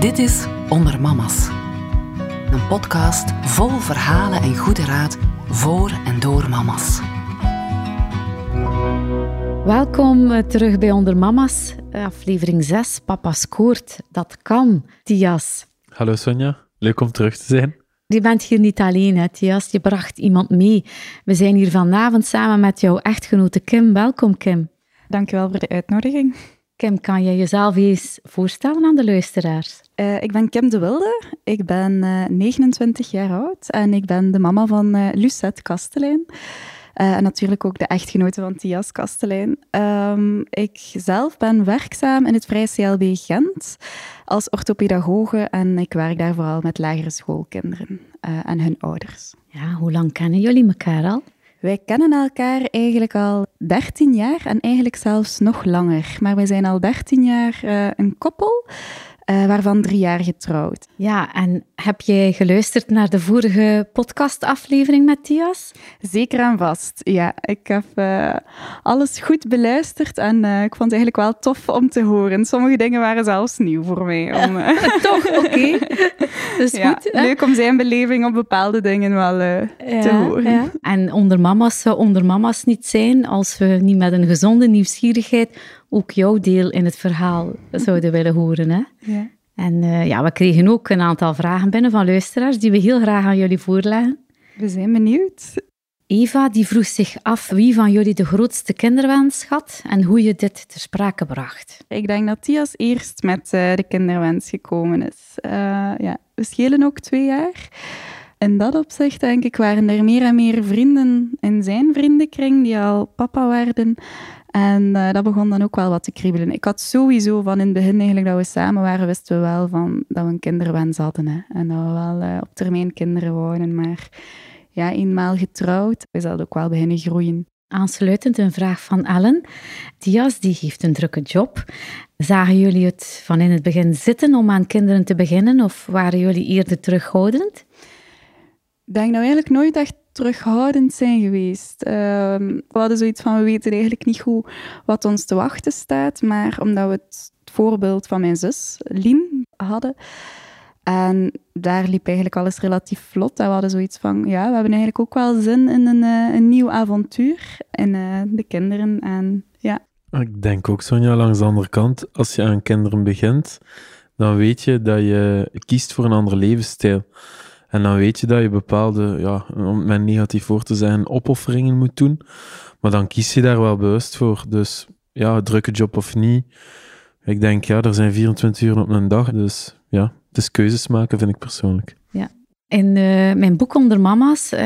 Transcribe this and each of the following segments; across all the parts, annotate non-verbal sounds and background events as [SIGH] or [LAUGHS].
Dit is Onder Mama's. Een podcast vol verhalen en goede raad voor en door mama's. Welkom eh, terug bij Onder Mama's, eh, aflevering 6. Papa scoort, dat kan. Tias, Hallo Sonja, leuk om terug te zijn. je bent hier niet alleen, hè, Tias. Je bracht iemand mee. We zijn hier vanavond samen met jouw echtgenote Kim. Welkom, Kim. Dankjewel voor de uitnodiging. Kim, kan je jezelf eens voorstellen aan de luisteraars? Eh, ik ben Kim de Wilde, ik ben eh, 29 jaar oud en ik ben de mama van eh, Lucette Kastelein. Eh, en natuurlijk ook de echtgenote van Thias Kastelein. Ehm, ik zelf ben werkzaam in het Vrij CLB Gent als orthopedagoge en ik werk daar vooral met lagere schoolkinderen eh, en hun ouders. Ja, hoe lang kennen jullie elkaar al? Wij kennen elkaar eigenlijk al 13 jaar en eigenlijk zelfs nog langer. Maar wij zijn al 13 jaar eh, een koppel, eh, waarvan drie jaar getrouwd. Ja, en heb jij geluisterd naar de vorige podcastaflevering met Tias? Zeker en vast. Ja, ik heb eh, alles goed beluisterd en eh, ik vond het eigenlijk wel tof om te horen. Sommige dingen waren zelfs nieuw voor mij. Om, [LAUGHS] Toch, oké. Dus ja, goed. hè? leuk om zijn beleving op bepaalde dingen wel te horen. ja. En onder mama's zou onder mama's niet zijn als we niet met een gezonde nieuwsgierigheid ook jouw deel in het verhaal zouden willen horen. Hè? Ja. En eh, ja, we kregen ook een aantal vragen binnen van luisteraars die we heel graag aan jullie voorleggen. We zijn benieuwd. Eva die vroeg zich af wie van jullie de grootste kinderwens had en hoe je dit ter sprake bracht. Ik denk dat Thias eerst met eh, de kinderwens gekomen is. Eh, ja, we schelen ook twee jaar. In dat opzicht, denk ik, waren er meer en meer vrienden in zijn vriendenkring die al papa werden. En eh, dat begon dan ook wel wat te kriebelen. Ik had sowieso van in het begin eigenlijk dat we samen waren, wisten we wel van dat we een kinderwens hadden. Hè. En dat we wel eh, op termijn kinderen wouden. Maar ja, eenmaal getrouwd, is dat ook wel beginnen groeien. Aansluitend een vraag van Ellen. Diaz die heeft een drukke job. Zagen jullie het van in het begin zitten om aan kinderen te beginnen of waren jullie eerder terughoudend? Ik denk dat we eigenlijk nooit echt terughoudend zijn geweest. Ehm, we hadden zoiets van, we weten eigenlijk niet goed wat ons te wachten staat, maar omdat we het voorbeeld van mijn zus, Lien, hadden, en daar liep eigenlijk alles relatief vlot. En we hadden zoiets van, ja, we hebben eigenlijk ook wel zin in een, eh, een nieuw avontuur. En eh, de kinderen en ja, Ik denk ook, Sonja, langs de andere kant, als je aan kinderen begint, dan weet je dat je kiest voor een andere levensstijl. En dan weet je dat je bepaalde, ja, om maar negatief voor te zeggen, opofferingen moet doen. Maar dan kies je daar wel bewust voor. Dus ja, drukke job of niet. Ik denk, ja, er zijn 24 uur op een dag. Dus ja, het is keuzes maken, vind ik persoonlijk. In eh, mijn boek Onder Mama's eh,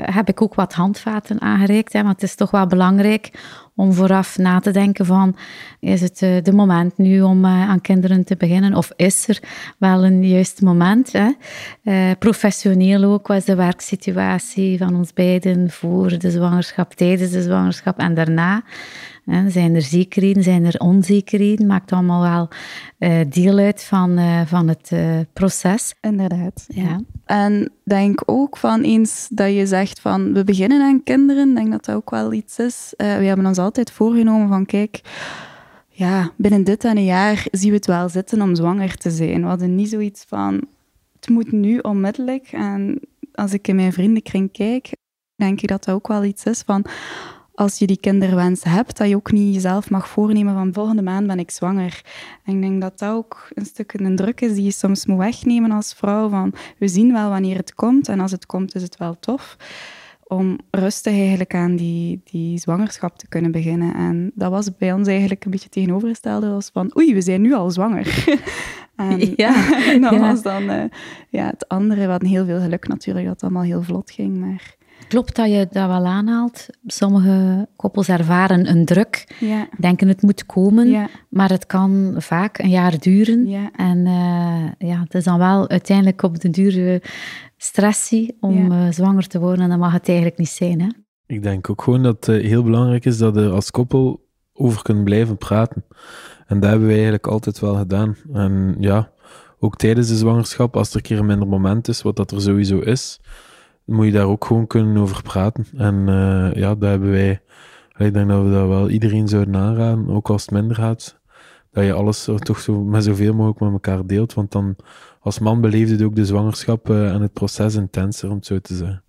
heb ik ook wat handvaten aangereikt. Hè, want het is toch wel belangrijk om vooraf na te denken van... Is het eh, de moment nu om aan kinderen te beginnen? Of is er wel een juist moment? Professioneel ook, wat is de werksituatie van ons beiden voor de zwangerschap, tijdens de zwangerschap en daarna? Zijn er zekerheden, zijn er onzekerheden? Maakt allemaal wel eh, deel uit van, eh, van het eh, proces. inderdaad. Ja. En denk ook van eens dat je zegt van we beginnen aan kinderen, denk dat dat ook wel iets is. We hebben ons altijd voorgenomen van kijk, ja, binnen dit en een jaar zien we het wel zitten om zwanger te zijn. We hadden niet zoiets van het moet nu onmiddellijk. En als ik in mijn vriendenkring kijk, denk ik dat dat ook wel iets is van als je die kinderwens hebt, dat je ook niet jezelf mag voornemen van volgende maand ben ik zwanger. En ik denk dat dat ook een stuk een druk is die je soms moet wegnemen als vrouw. Van, we zien wel wanneer het komt en als het komt is het wel tof. Om rustig eigenlijk aan die, die zwangerschap te kunnen beginnen. En dat was bij ons eigenlijk een beetje tegenovergestelde. was van, oei, we zijn nu al zwanger. [LAUGHS] en, [LAUGHS] Ja, en [LAUGHS] dat ja. was dan eh, ja, het andere. We hadden heel veel geluk natuurlijk dat het allemaal heel vlot ging. Maar Klopt dat je dat wel aanhaalt. Sommige koppels ervaren een druk, ja, denken het moet komen, ja, maar het kan vaak een jaar duren. ja. En eh, ja, het is dan wel uiteindelijk op de duur eh, stressie om Ja. eh, zwanger te worden en dan mag het eigenlijk niet zijn. Hè? Ik denk ook gewoon dat het heel belangrijk is dat je als koppel over kunt blijven praten. En dat hebben wij eigenlijk altijd wel gedaan. En ja, ook tijdens de zwangerschap, als er een keer een minder moment is, wat dat er sowieso is, moet je daar ook gewoon kunnen over praten. En eh, ja, dat hebben wij... Ik denk dat we dat wel iedereen zouden aanraden, ook als het minder gaat, dat je alles toch zo met zoveel mogelijk met elkaar deelt. Want dan, als man beleefde je ook de zwangerschap eh, en het proces intenser, om het zo te zeggen.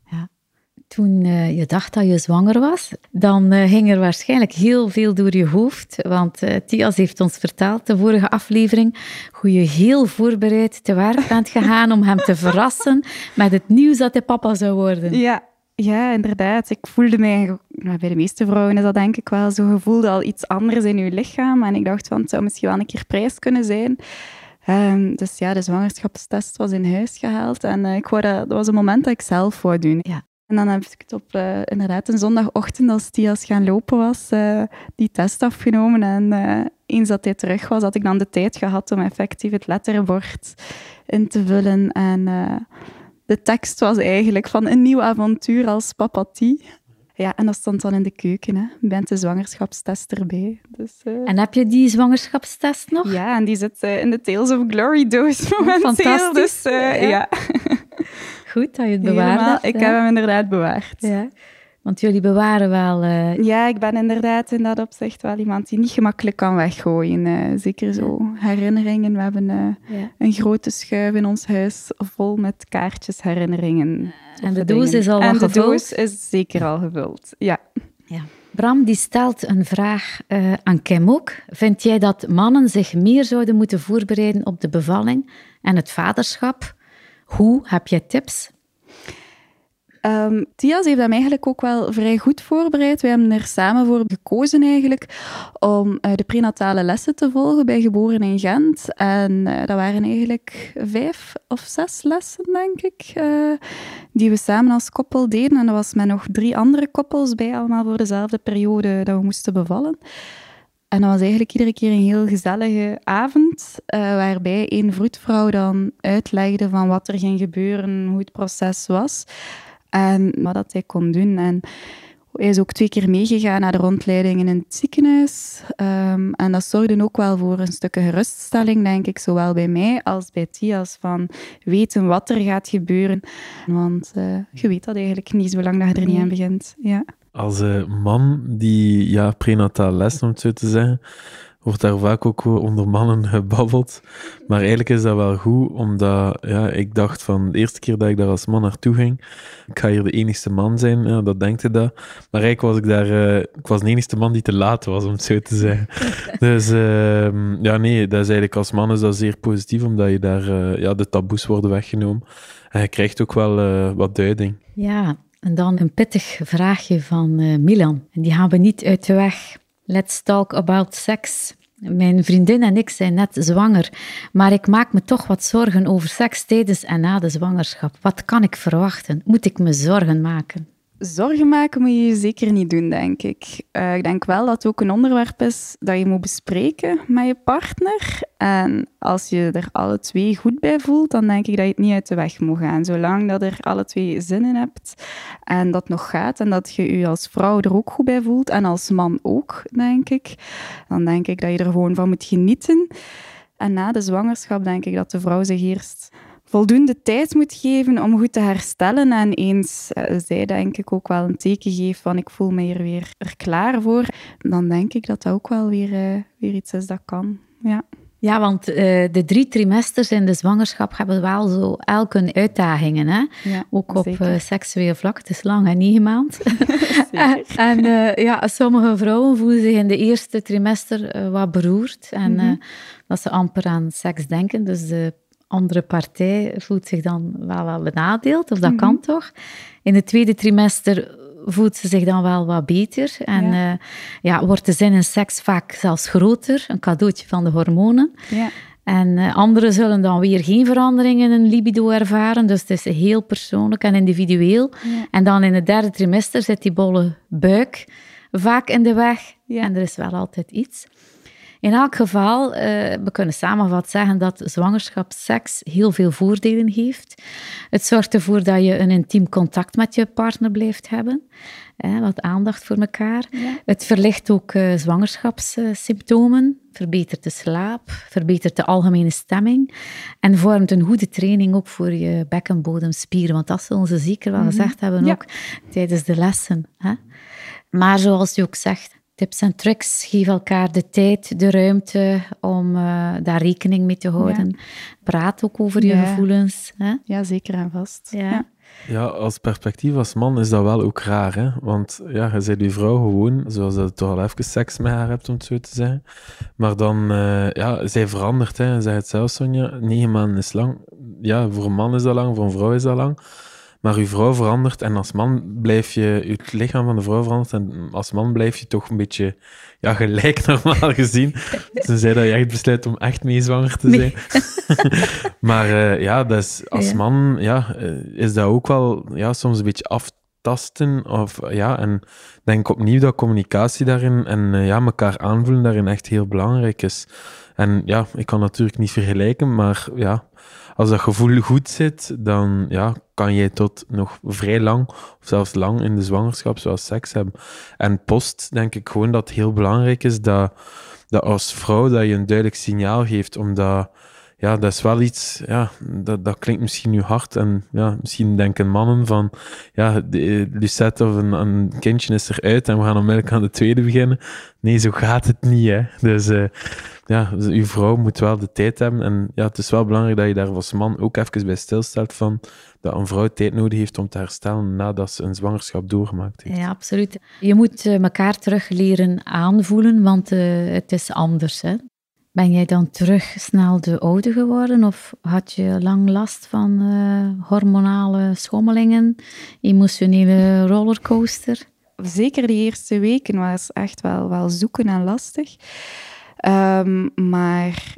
Toen eh, je dacht dat je zwanger was, dan eh, ging er waarschijnlijk heel veel door je hoofd. Want uh, Thias heeft ons verteld, de vorige aflevering, hoe je heel voorbereid te werk bent gegaan om hem te verrassen met het nieuws dat hij papa zou worden. Ja, ja, inderdaad. Ik voelde mij, bij de meeste vrouwen is dat denk ik wel zo, gevoelde al iets anders in je lichaam. En ik dacht van, het zou misschien wel een keer prijs kunnen zijn. Um, dus ja, de zwangerschapstest was in huis gehaald. En ik wou dat, dat was een moment dat ik zelf wou doen. Ja. En dan heb ik het op uh, inderdaad een zondagochtend, als Thias gaan lopen was, uh, die test afgenomen. En uh, eens dat hij terug was, had ik dan de tijd gehad om effectief het letterenbord in te vullen. En de tekst was eigenlijk van een nieuw avontuur als papatie. Ja, en dat stond dan in de keuken. Hè. Bent de zwangerschapstest erbij. Dus, En heb je die zwangerschapstest nog? Ja, en die zit in de Tales of Glory doos [LAUGHS] momenteel. Fantastisch. Dus, ja. ja. Goed dat je het bewaard hebt. Ik heb hem inderdaad bewaard. Ja. Want jullie bewaren wel... Uh... Ja, ik ben inderdaad in dat opzicht wel iemand die niet gemakkelijk kan weggooien. Uh, zeker zo herinneringen. We hebben uh, ja. een grote schuif in ons huis vol met kaartjes, herinneringen. En de doos is al en gevuld? En de doos is zeker al gevuld, ja. ja. Bram die stelt een vraag aan Kim ook. Vind jij dat mannen zich meer zouden moeten voorbereiden op de bevalling en het vaderschap? Hoe? Heb jij tips? Um, Thias heeft hem eigenlijk ook wel vrij goed voorbereid. We hebben er samen voor gekozen eigenlijk om uh, de prenatale lessen te volgen bij Geboren in Gent. En uh, dat waren eigenlijk vijf of zes lessen, denk ik, uh, die we samen als koppel deden. En er was met nog drie andere koppels bij, allemaal voor dezelfde periode dat we moesten bevallen. En dat was eigenlijk iedere keer een heel gezellige avond, uh, waarbij een vroedvrouw dan uitlegde van wat er ging gebeuren, hoe het proces was en wat dat hij kon doen. En hij is ook twee keer meegegaan naar de rondleidingen in het ziekenhuis. Um, en dat zorgde ook wel voor een stukje geruststelling, denk ik, zowel bij mij als bij Thias, van weten wat er gaat gebeuren. Want uh, je weet dat eigenlijk niet, zolang dat je er niet aan begint. Ja. Als uh, man die ja, prenataal les, om het zo te zeggen, wordt daar vaak ook onder mannen gebabbeld. Maar eigenlijk is dat wel goed, omdat ja, ik dacht van de eerste keer dat ik daar als man naartoe ging, ik ga hier de enigste man zijn, ja, dat denkte dat. Maar eigenlijk was ik daar, uh, ik was de enigste man die te laat was, om het zo te zeggen. [LAUGHS] dus uh, ja, nee, dat is eigenlijk als man is dat zeer positief, omdat je daar, uh, ja, de taboes worden weggenomen. En je krijgt ook wel eh, wat duiding. Ja, en dan een pittig vraagje van Milan. En die gaan we niet uit de weg. Let's talk about sex. Mijn vriendin en ik zijn net zwanger, maar ik maak me toch wat zorgen over seks tijdens en na de zwangerschap. Wat kan ik verwachten? Moet ik me zorgen maken? Zorgen maken moet je zeker niet doen, denk ik. Uh, ik denk wel dat het ook een onderwerp is dat je moet bespreken met je partner. En als je er alle twee goed bij voelt, dan denk ik dat je het niet uit de weg moet gaan. Zolang dat er alle twee zin in hebt en dat nog gaat en dat je je als vrouw er ook goed bij voelt en als man ook, denk ik, dan denk ik dat je er gewoon van moet genieten. En na de zwangerschap denk ik dat de vrouw zich eerst voldoende tijd moet geven om goed te herstellen. En eens uh, zij denk ik ook wel een teken geeft van ik voel me hier weer er klaar voor, dan denk ik dat dat ook wel weer, uh, weer iets is dat kan. Ja. Ja, want uh, de drie trimesters in de zwangerschap hebben wel zo elk hun uitdagingen. Hè? Ja, Ook op uh, seksueel vlak. Het is lang, hè? negen maanden. [LAUGHS] en en uh, ja, sommige vrouwen voelen zich in de eerste trimester wat beroerd. En mm -hmm. dat ze amper aan seks denken. Dus de andere partij voelt zich dan wel wat benadeeld. Of dat mm -hmm. kan toch? In het tweede trimester voelt ze zich dan wel wat beter. En ja. Uh, ja, wordt de zin in seks vaak zelfs groter. Een cadeautje van de hormonen. Ja. En uh, anderen zullen dan weer geen verandering in hun libido ervaren. Dus het is heel persoonlijk en individueel. Ja. En dan in het derde trimester zit die bolle buik vaak in de weg. En er is wel altijd iets. In elk geval, uh, we kunnen samenvat zeggen dat zwangerschapsseks heel veel voordelen heeft. Het zorgt ervoor dat je een intiem contact met je partner blijft hebben. Hè, wat aandacht voor elkaar. Ja. Het verlicht ook uh, zwangerschapssymptomen, verbetert de slaap, verbetert de algemene stemming en vormt een goede training ook voor je bekkenbodemspieren. Want dat zullen ze zeker wel Mhm. gezegd hebben Ja. ook tijdens de lessen. Hè? Maar zoals je ook zegt, Tips en tricks. Geef elkaar de tijd, de ruimte om uh, daar rekening mee te houden. Praat ook over je gevoelens. Hè? Ja, zeker en vast. Ja. Ja, als perspectief als man is dat wel ook raar, hè? Want ja, je zit je vrouw gewoon, zoals je toch al even seks met haar hebt, om het zo te zeggen. Maar dan, uh, ja, zij verandert, hè. Zij het zelf, Sonja, negen maanden is lang. Ja, voor een man is dat lang, voor een vrouw is dat lang. Maar uw vrouw verandert en als man blijf je, het lichaam van de vrouw verandert en als man blijf je toch een beetje ja, gelijk [LAUGHS] normaal gezien. zei dat je echt besluit om echt mee zwanger te zijn. [LAUGHS] maar uh, ja, dat is, als man ja, uh, is dat ook wel ja, soms een beetje aftasten. Of, ja, en denk opnieuw dat communicatie daarin en uh, ja, elkaar aanvoelen daarin echt heel belangrijk is. En ja, ik kan natuurlijk niet vergelijken, maar ja, als dat gevoel goed zit, dan ja, kan je tot nog vrij lang, of zelfs lang in de zwangerschap, zoals seks hebben. En post, denk ik gewoon dat het heel belangrijk is dat, dat als vrouw dat je een duidelijk signaal geeft, omdat ja, dat is wel iets, ja, dat, dat klinkt misschien nu hard. En ja, misschien denken mannen van, ja, de, Lucette of een, een kindje is eruit en we gaan onmiddellijk aan de tweede beginnen. Nee, zo gaat het niet, hè. Dus uh, ja, dus uw vrouw moet wel de tijd hebben. En ja, het is wel belangrijk dat je daar als man ook even bij stilstelt van dat een vrouw tijd nodig heeft om te herstellen nadat ze een zwangerschap doorgemaakt heeft. Ja, absoluut. Je moet elkaar terug leren aanvoelen, want uh, het is anders. Hè? Ben jij dan terug snel de oude geworden of had je lang last van uh, hormonale schommelingen, emotionele rollercoaster? Zeker de eerste weken was echt wel, wel zoeken en lastig. Um, maar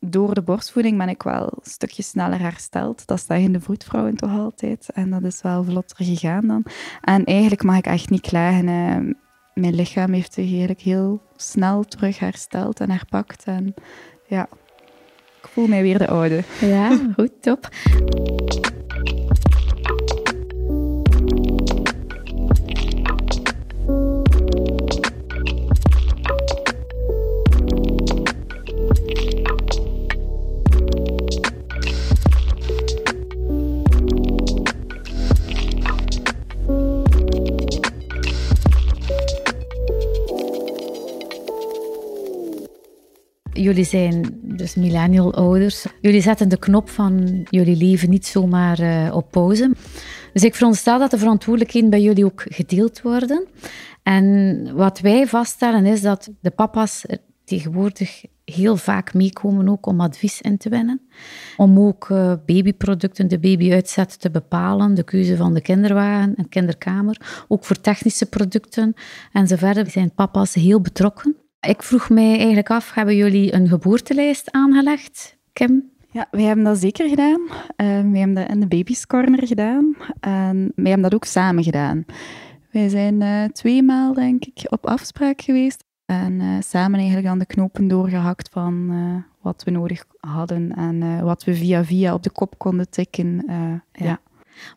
door de borstvoeding ben ik wel een stukje sneller hersteld. Dat zeggen de vroedvrouwen toch altijd. En dat is wel vlotter gegaan dan. En eigenlijk mag ik echt niet klagen. Mijn lichaam heeft zich eigenlijk heel snel terug hersteld en herpakt. En ja, ik voel mij weer de oude. Ja, goed, top. Jullie zijn dus millennial ouders. Jullie zetten de knop van jullie leven niet zomaar uh, op pauze. Dus ik veronderstel dat de verantwoordelijkheden bij jullie ook gedeeld worden. En wat wij vaststellen is dat de papa's tegenwoordig heel vaak meekomen ook om advies in te winnen. Om ook uh, babyproducten, de babyuitzet te bepalen, de keuze van de kinderwagen en kinderkamer. Ook voor technische producten enzovoort zijn papa's heel betrokken. Ik vroeg mij eigenlijk af, hebben jullie een geboortelijst aangelegd, Kim? Ja, wij hebben dat zeker gedaan. Uh, wij hebben dat in de Baby's Corner gedaan. En wij hebben dat ook samen gedaan. Wij zijn uh, twee maal, denk ik, op afspraak geweest. En uh, samen eigenlijk aan de knopen doorgehakt van wat we nodig hadden en wat we via via op de kop konden tikken. Ja. ja.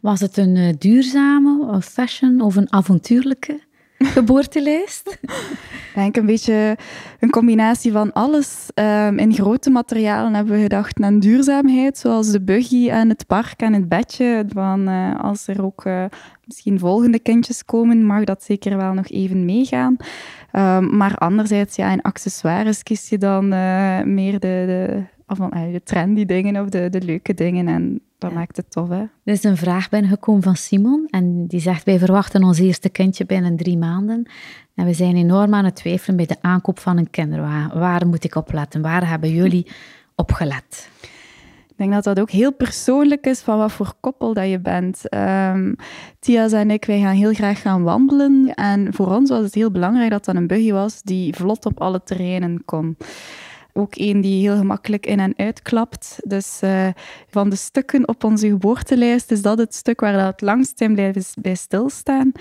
Was het een duurzame, een fashion of een avontuurlijke geboortelijst? Ik denk een beetje een combinatie van alles. Um, in grote materialen hebben we gedacht aan duurzaamheid, zoals de buggy en het park en het bedje. Van, uh, als er ook uh, misschien volgende kindjes komen, mag dat zeker wel nog even meegaan. Um, maar anderzijds, ja, in accessoires kies je dan uh, meer de, de, van, de trendy dingen of de, de leuke dingen. En dat maakt het tof, hè? Er is een vraag binnengekomen van Simon. En die zegt, wij verwachten ons eerste kindje binnen drie maanden. En we zijn enorm aan het twijfelen bij de aankoop van een kinderwagen. Waar moet ik op letten? Waar hebben jullie op gelet? Ik denk dat dat ook heel persoonlijk is van wat voor koppel dat je bent. Um, Tia's en ik, wij gaan heel graag gaan wandelen. En voor ons was het heel belangrijk dat dat een buggy was die vlot op alle terreinen kon ook één die heel gemakkelijk in en uitklapt. Dus uh, van de stukken op onze geboortelijst is dat het stuk waar dat het langst zijn blijven bij stilstaan.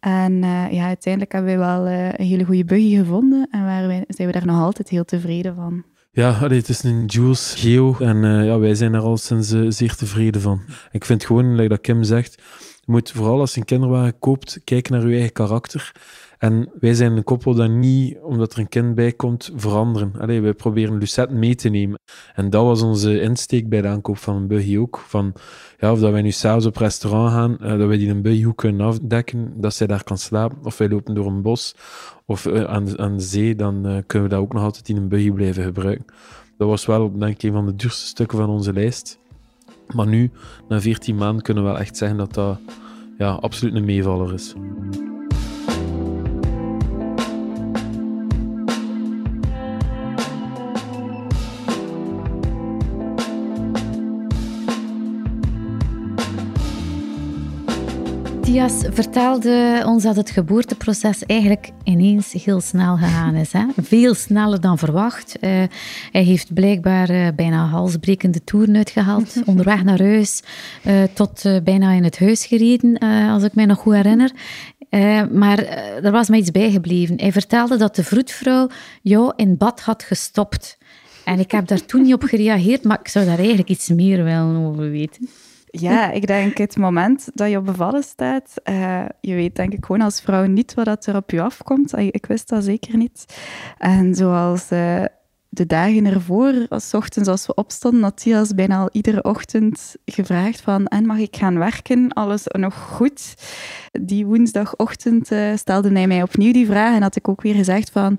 En uh, ja, uiteindelijk hebben wij wel uh, een hele goede buggy gevonden en waar wij, zijn we daar nog altijd heel tevreden van. Ja, allee, het is een Jules Geo en ja, wij zijn er al sinds zeer tevreden van. Ik vind gewoon, like dat Kim zegt, je moet vooral als je een kinderwagen koopt, kijken naar je eigen karakter En wij zijn een koppel dat niet, omdat er een kind bij komt, veranderen. Allee, wij proberen Lucette mee te nemen. En dat was onze insteek bij de aankoop van een buggy ook. Van, ja, of dat wij nu s'avonds op restaurant gaan, uh, dat wij die een buggy kunnen afdekken, dat zij daar kan slapen. Of wij lopen door een bos of uh, aan, de, zee, dan uh, kunnen we dat ook nog altijd in een buggy blijven gebruiken. Dat was wel, denk ik, een van de duurste stukken van onze lijst. Maar nu, na 14 maanden, kunnen we wel echt zeggen dat dat ja, absoluut een meevaller is. Matthias vertelde ons dat het geboorteproces eigenlijk ineens heel snel gegaan is. Hè? Veel sneller dan verwacht. Uh, hij heeft blijkbaar uh, bijna halsbrekende toeren uitgehaald. [LAUGHS] onderweg naar huis, uh, tot bijna in het huis gereden, als ik mij nog goed herinner. maar er was mij iets bijgebleven. Hij vertelde dat de vroedvrouw jou in bad had gestopt. En ik heb daar toen niet op gereageerd, maar ik zou daar eigenlijk iets meer willen over weten. Ja, ik denk het moment dat je op bevallen staat, uh, je weet denk ik gewoon als vrouw niet wat er op je afkomt. Ik wist dat zeker niet. En zoals uh, de dagen ervoor, als ochtends als we opstonden, had bijna al iedere ochtend gevraagd van en mag ik gaan werken? Alles nog goed? Die woensdagochtend uh, stelde hij mij opnieuw die vraag en had ik ook weer gezegd van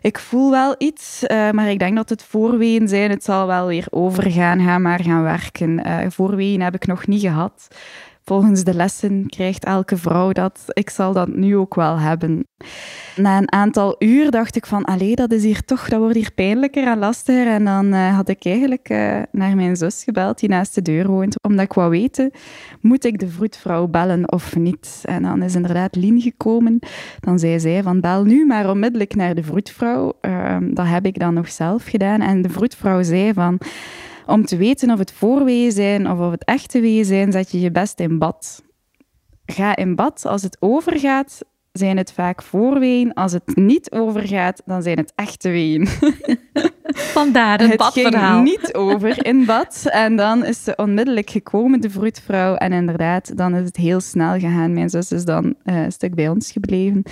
ik voel wel iets, uh, maar ik denk dat het voorween zijn. Het zal wel weer overgaan. Ga maar gaan werken. Uh, heb ik nog niet gehad volgens de lessen krijgt elke vrouw dat. Ik zal dat nu ook wel hebben. Na een aantal uur dacht ik van, allee, dat is hier toch, dat wordt hier pijnlijker en lastiger. En dan uh, had ik eigenlijk uh, naar mijn zus gebeld, die naast de deur woont, omdat ik wou weten, moet ik de vroedvrouw bellen of niet? En dan is inderdaad Lien gekomen. Dan zei zij van, bel nu maar onmiddellijk naar de vroedvrouw. Uh, dat heb ik dan nog zelf gedaan. En de vroedvrouw zei van, om te weten of het voorweeën zijn of of het echte weeën zijn, zet je je best in bad. Ga in bad. Als het overgaat, zijn het vaak voorweeën. Als het niet overgaat, dan zijn het echte weeën. [LAUGHS] Vandaar het, het badverhaal. ging niet over in bad. En dan is ze onmiddellijk gekomen, de vroedvrouw. En inderdaad, dan is het heel snel gegaan. Mijn zus is dan uh, een stuk bij ons gebleven.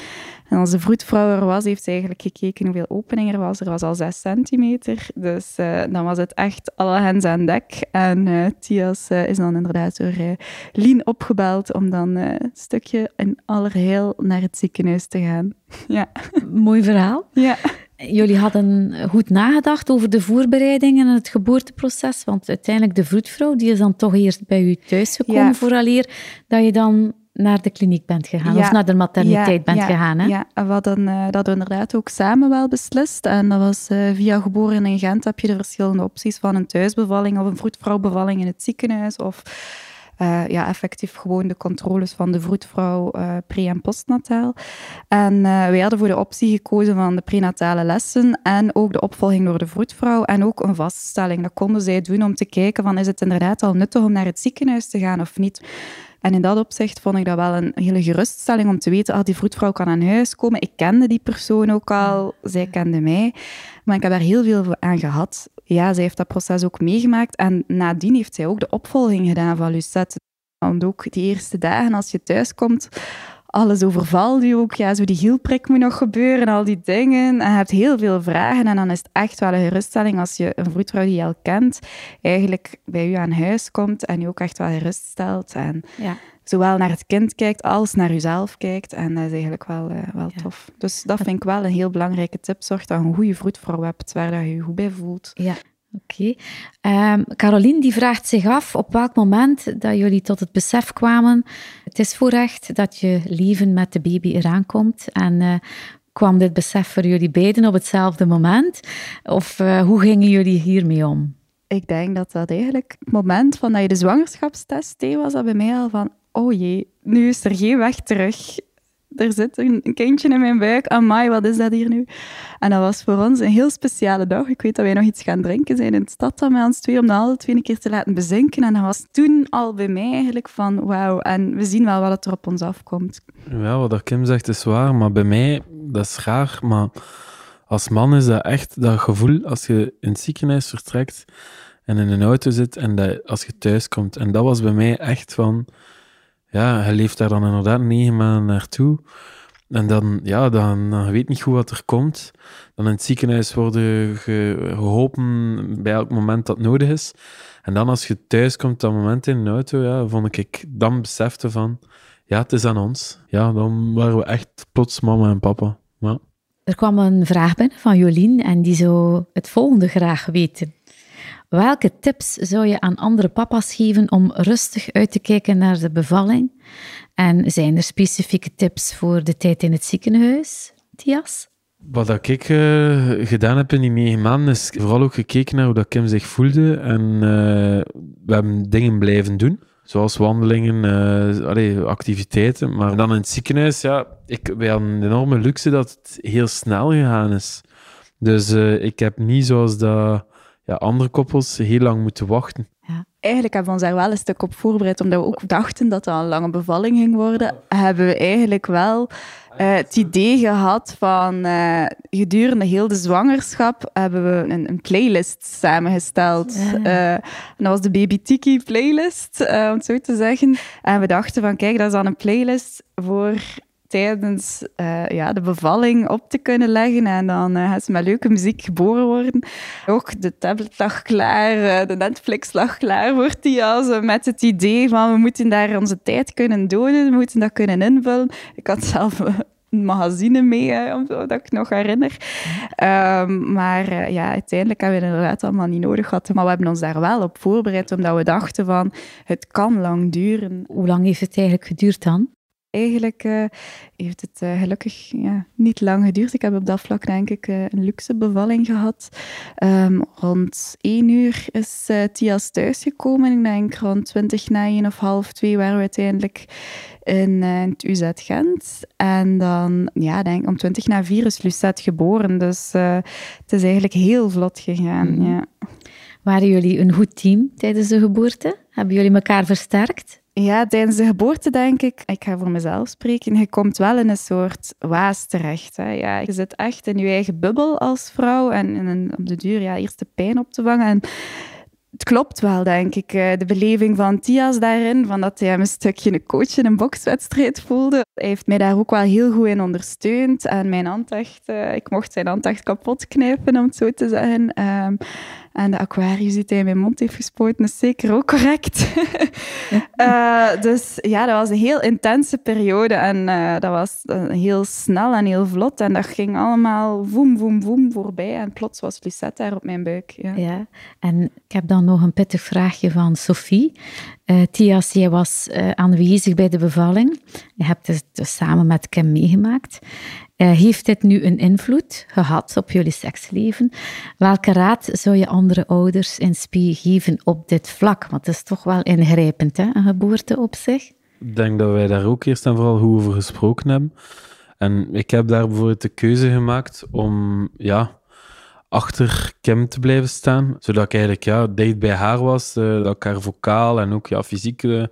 En als de vroedvrouw er was, heeft ze eigenlijk gekeken hoeveel opening er was. Er was al 6 centimeter. Dus uh, dan was het echt alle hens aan dek. En uh, Thias uh, is dan inderdaad door Lien opgebeld om dan een stukje in allerheil naar het ziekenhuis te gaan. [LAUGHS] ja. Mooi verhaal. Ja. Jullie hadden goed nagedacht over de voorbereidingen en het geboorteproces, want uiteindelijk de vroedvrouw die is dan toch eerst bij u thuisgekomen ja. vooraleer dat je dan naar de kliniek bent gegaan ja, of naar de materniteit ja, bent ja, gegaan. Hè? Ja, we hadden uh, dat inderdaad ook samen wel beslist. En dat was uh, via geboren in Gent heb je de verschillende opties van een thuisbevalling of een vroedvrouwbevalling in het ziekenhuis of uh, ja, effectief gewoon de controles van de vroedvrouw uh, pre- en postnataal. En uh, wij hadden voor de optie gekozen van de prenatale lessen en ook de opvolging door de vroedvrouw en ook een vaststelling. Dat konden zij doen om te kijken van is het inderdaad al nuttig om naar het ziekenhuis te gaan of niet. En in dat opzicht vond ik dat wel een hele geruststelling om te weten, ah, die vroedvrouw kan aan huis komen. Ik kende die persoon ook al, zij kende mij. Maar ik heb daar heel veel aan gehad. Ja, zij heeft dat proces ook meegemaakt. En nadien heeft zij ook de opvolging gedaan van Lucette. Want ook die eerste dagen als je thuis komt, alles overvalt je ook. Ja, zo die hielprik moet nog gebeuren, al die dingen. En je hebt heel veel vragen. En dan is het echt wel een geruststelling als je een vroedvrouw die je al kent, eigenlijk bij u aan huis komt en je ook echt wel geruststelt. En ja. zowel naar het kind kijkt als naar jezelf kijkt. En dat is eigenlijk wel, uh, wel Ja. tof. Dus dat vind ik wel een heel belangrijke tip. Zorg dat je een goede vroedvrouw hebt, waar dat je je goed bij voelt. Ja, oké. Ehm Caroline die vraagt zich af op welk moment dat jullie tot het besef kwamen. Het is voorrecht dat je leven met de baby eraan komt. En eh, kwam dit besef voor jullie beiden op hetzelfde moment? Of eh, hoe gingen jullie hiermee om? Ik denk dat dat eigenlijk het moment van dat je de zwangerschapstest deed, was dat bij mij al van, oh jee, nu is er geen weg terug. Er zit een kindje in mijn buik. Amai, wat is dat hier nu? En dat was voor ons een heel speciale dag. Ik weet dat wij nog iets gaan drinken zijn in de stad dan met ons twee, om dat alle twee een keer te laten bezinken. En dat was toen al bij mij eigenlijk van, wauw. En we zien wel wat er op ons afkomt. Ja, wat Kim zegt is waar, maar bij mij, dat is raar, maar als man is dat echt dat gevoel als je in het ziekenhuis vertrekt en in een auto zit en dat, als je thuis komt. En dat was bij mij echt van, ja, je leeft daar dan inderdaad negen maanden naartoe. En dan, ja, dan, weet niet goed wat er komt. Dan in het ziekenhuis worden ge- geholpen bij elk moment dat nodig is. En dan als je thuis komt, dat moment in de auto, ja, vond ik, dan besefte van, ja, het is aan ons. Ja, dan waren we echt plots mama en papa. Ja. Er kwam een vraag binnen van Jolien en die zou het volgende graag weten. Welke tips zou je aan andere papa's geven om rustig uit te kijken naar de bevalling? En zijn er specifieke tips voor de tijd in het ziekenhuis, Thias? Wat ik eh, gedaan heb in die negen maanden, is vooral ook gekeken naar hoe dat Kim zich voelde. En eh, we hebben dingen blijven doen, zoals wandelingen, allee, activiteiten. Maar dan in het ziekenhuis, ja, ik, wij hadden een enorme luxe dat het heel snel gegaan is. Dus ik heb niet zoals dat, ja, andere koppels heel lang moeten wachten. Eigenlijk hebben we ons daar wel een stuk op voorbereid, omdat we ook dachten dat dat een lange bevalling ging worden. Hebben we eigenlijk wel eh, het idee gehad van eh, gedurende heel de zwangerschap hebben we een, een playlist samengesteld. Ja. Eh, en dat was de Baby Tiki playlist, om het zo te zeggen. En we dachten van, kijk, dat is dan een playlist voor tijdens eh, ja, de bevalling op te kunnen leggen. En dan eh, gaat ze met leuke muziek geboren worden. Ook de tablet lag klaar, eh, de Netflix lag klaar voor Tia. Met het idee van, we moeten daar onze tijd kunnen doden, we moeten dat kunnen invullen. Ik had zelf [LAUGHS] een magazine mee, eh, om- dat ik nog herinner. Ehm, maar ja, uiteindelijk hebben we het inderdaad allemaal niet nodig gehad. Maar we hebben ons daar wel op voorbereid, omdat we dachten van, het kan lang duren. Hoe lang heeft het eigenlijk geduurd dan? Eigenlijk eh, heeft het eh, gelukkig ja, niet lang geduurd. Ik heb op dat vlak denk ik eh, een luxe bevalling gehad. Ehm, rond één uur is Tias thuisgekomen. Ik denk rond twintig na één of half twee waren we uiteindelijk in, het UZ Gent. En dan, ja, denk om twintig na vier is Lucette geboren. Dus het is eigenlijk heel vlot gegaan, Mhm. ja. Waren jullie een goed team tijdens de geboorte? Hebben jullie elkaar versterkt? Ja, tijdens de geboorte denk ik, ik ga voor mezelf spreken, je komt wel in een soort waas terecht. Hè. Ja, je zit echt in je eigen bubbel als vrouw en, en om de duur ja, eerst de pijn op te vangen. En het klopt wel, denk ik. eh, De beleving van Tias daarin, van dat hij hem een stukje een coach in een bokswedstrijd voelde. Hij heeft mij daar ook wel heel goed in ondersteund. En mijn aandacht, eh, ik mocht zijn aandacht kapot knijpen, om het zo te zeggen. En de aquarius die hij in mijn mond heeft gespoten is zeker ook correct. [LAUGHS] Eh, dus ja, dat was een heel intense periode. En eh, dat was eh, heel snel en heel vlot. En dat ging allemaal voem, voem, voem voorbij. En plots was Lucette daar op mijn buik. Ja. Ja. En ik heb dan nog een pittig vraagje van Sophie. Eh Thias, jij was eh, aanwezig bij de bevalling. Je hebt het dus samen met Kim meegemaakt. Eh, heeft dit nu een invloed gehad op jullie seksleven? Welke raad zou je andere ouders in spe geven op dit vlak? Want het is toch wel ingrijpend, hè, een geboorte op zich. Ik denk dat wij daar ook eerst en vooral over gesproken hebben. En ik heb daar bijvoorbeeld de keuze gemaakt om ja, achter Kim te blijven staan, zodat ik eigenlijk ja, dicht bij haar was, eh, dat ik haar vocaal en ook ja, fysiek eh,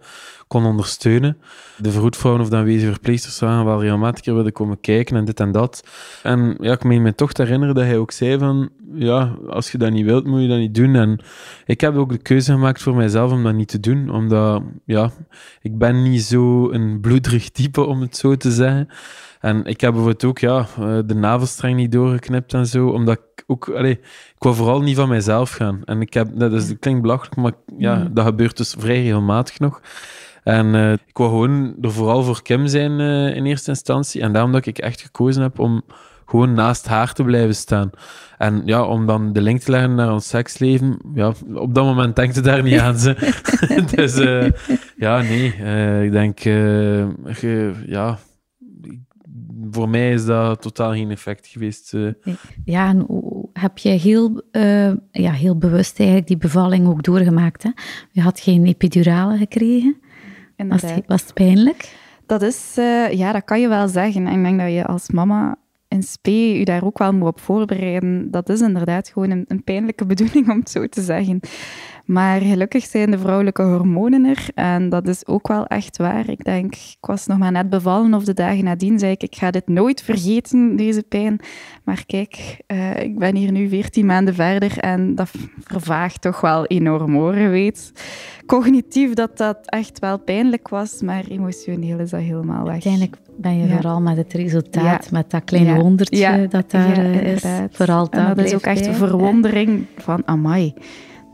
kon ondersteunen. De vroedvrouwen of de aanwezige verpleegsters waren wel regelmatig willen komen kijken en dit en dat. En ja, ik meen me toch te herinneren dat hij ook zei van, ja, als je dat niet wilt, moet je dat niet doen. En ik heb ook de keuze gemaakt voor mijzelf om dat niet te doen, omdat, ja, ik ben niet zo een bloederig type, om het zo te zeggen. En ik heb bijvoorbeeld ook ja, eh, de navelstreng niet doorgeknipt en zo, omdat ik ook... Allee, ik wou vooral niet van mijzelf gaan. En ik heb... Dat, is, dat klinkt belachelijk, maar ja, Mm. dat gebeurt dus vrij regelmatig nog. En eh, ik wou gewoon er vooral voor Kim zijn eh, in eerste instantie. En daarom dat ik echt gekozen heb om gewoon naast haar te blijven staan. En ja, om dan de link te leggen naar ons seksleven, ja, op dat moment denkt het daar niet aan. Ze. [LAUGHS] [LAUGHS] dus ja, nee, ik denk, ja, voor mij is dat totaal geen effect geweest. eh. Ja, en heb je heel, eh, ja, heel bewust eigenlijk die bevalling ook doorgemaakt? Hè? Je had geen epidurale gekregen. Was het, was het pijnlijk? Dat is, eh, ja, dat kan je wel zeggen. En ik denk dat je als mama in spe je daar ook wel moet op voorbereiden. Dat is inderdaad gewoon een, een pijnlijke [LAUGHS] bedoeling, om het zo te zeggen. Maar gelukkig zijn de vrouwelijke hormonen er. En dat is ook wel echt waar. Ik denk, ik was nog maar net bevallen of de dagen nadien zei ik, ik ga dit nooit vergeten, deze pijn. Maar kijk, uh, ik ben hier nu 14 maanden verder en dat vervaagt toch wel enorm hoor, weet. Cognitief dat dat echt wel pijnlijk was, maar emotioneel is dat helemaal weg. Uiteindelijk ben je vooral met het resultaat, met dat kleine ja. wondertje dat daar uh, is. Vooral en dat is ook echt een verwondering van, amai,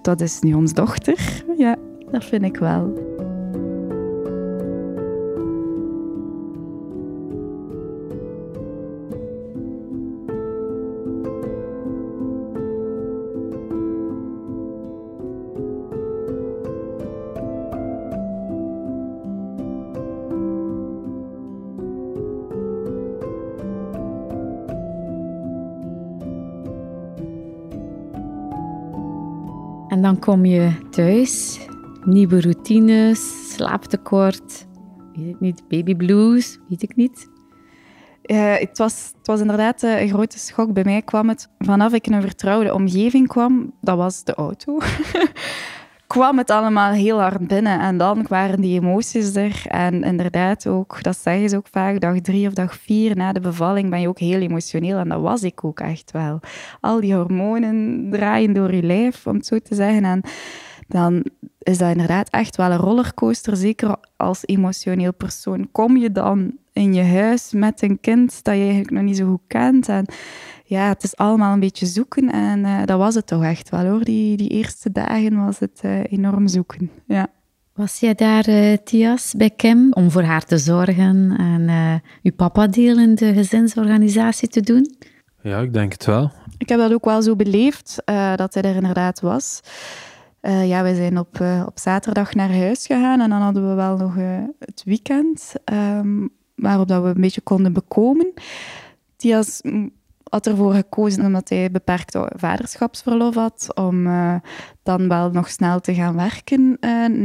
dat is nu ons dochter. Ja, dat vind ik wel. Dan kom je thuis, nieuwe routines, slaaptekort, weet ik niet, baby blues, weet ik niet. Uh, het, was, het was inderdaad eh, een grote schok. Bij mij kwam het vanaf ik in een vertrouwde omgeving kwam, dat was de auto. [LAUGHS] kwam het allemaal heel hard binnen. En dan waren die emoties er. En inderdaad ook, dat zeggen ze ook vaak, dag drie of dag vier na de bevalling ben je ook heel emotioneel. En dat was ik ook echt wel. Al die hormonen draaien door je lijf, om het zo te zeggen. En dan is dat inderdaad echt wel een rollercoaster. Zeker als emotioneel persoon. Kom je dan in je huis met een kind dat je eigenlijk nog niet zo goed kent. En ja, het is allemaal een beetje zoeken. En uh, dat was het toch echt wel hoor. Die, die eerste dagen was het uh, enorm zoeken. Ja. Was jij daar, uh, Tias, bij Kim, om voor haar te zorgen en uh, uw papa deel in de gezinsorganisatie te doen? Ja, ik denk het wel. Ik heb dat ook wel zo beleefd, uh, dat hij er inderdaad was. Ja, wij zijn op, op zaterdag naar huis gegaan en dan hadden we wel nog het weekend um, waarop dat we een beetje konden bekomen. Tias had ervoor gekozen omdat hij beperkt vaderschapsverlof had, om dan wel nog snel te gaan werken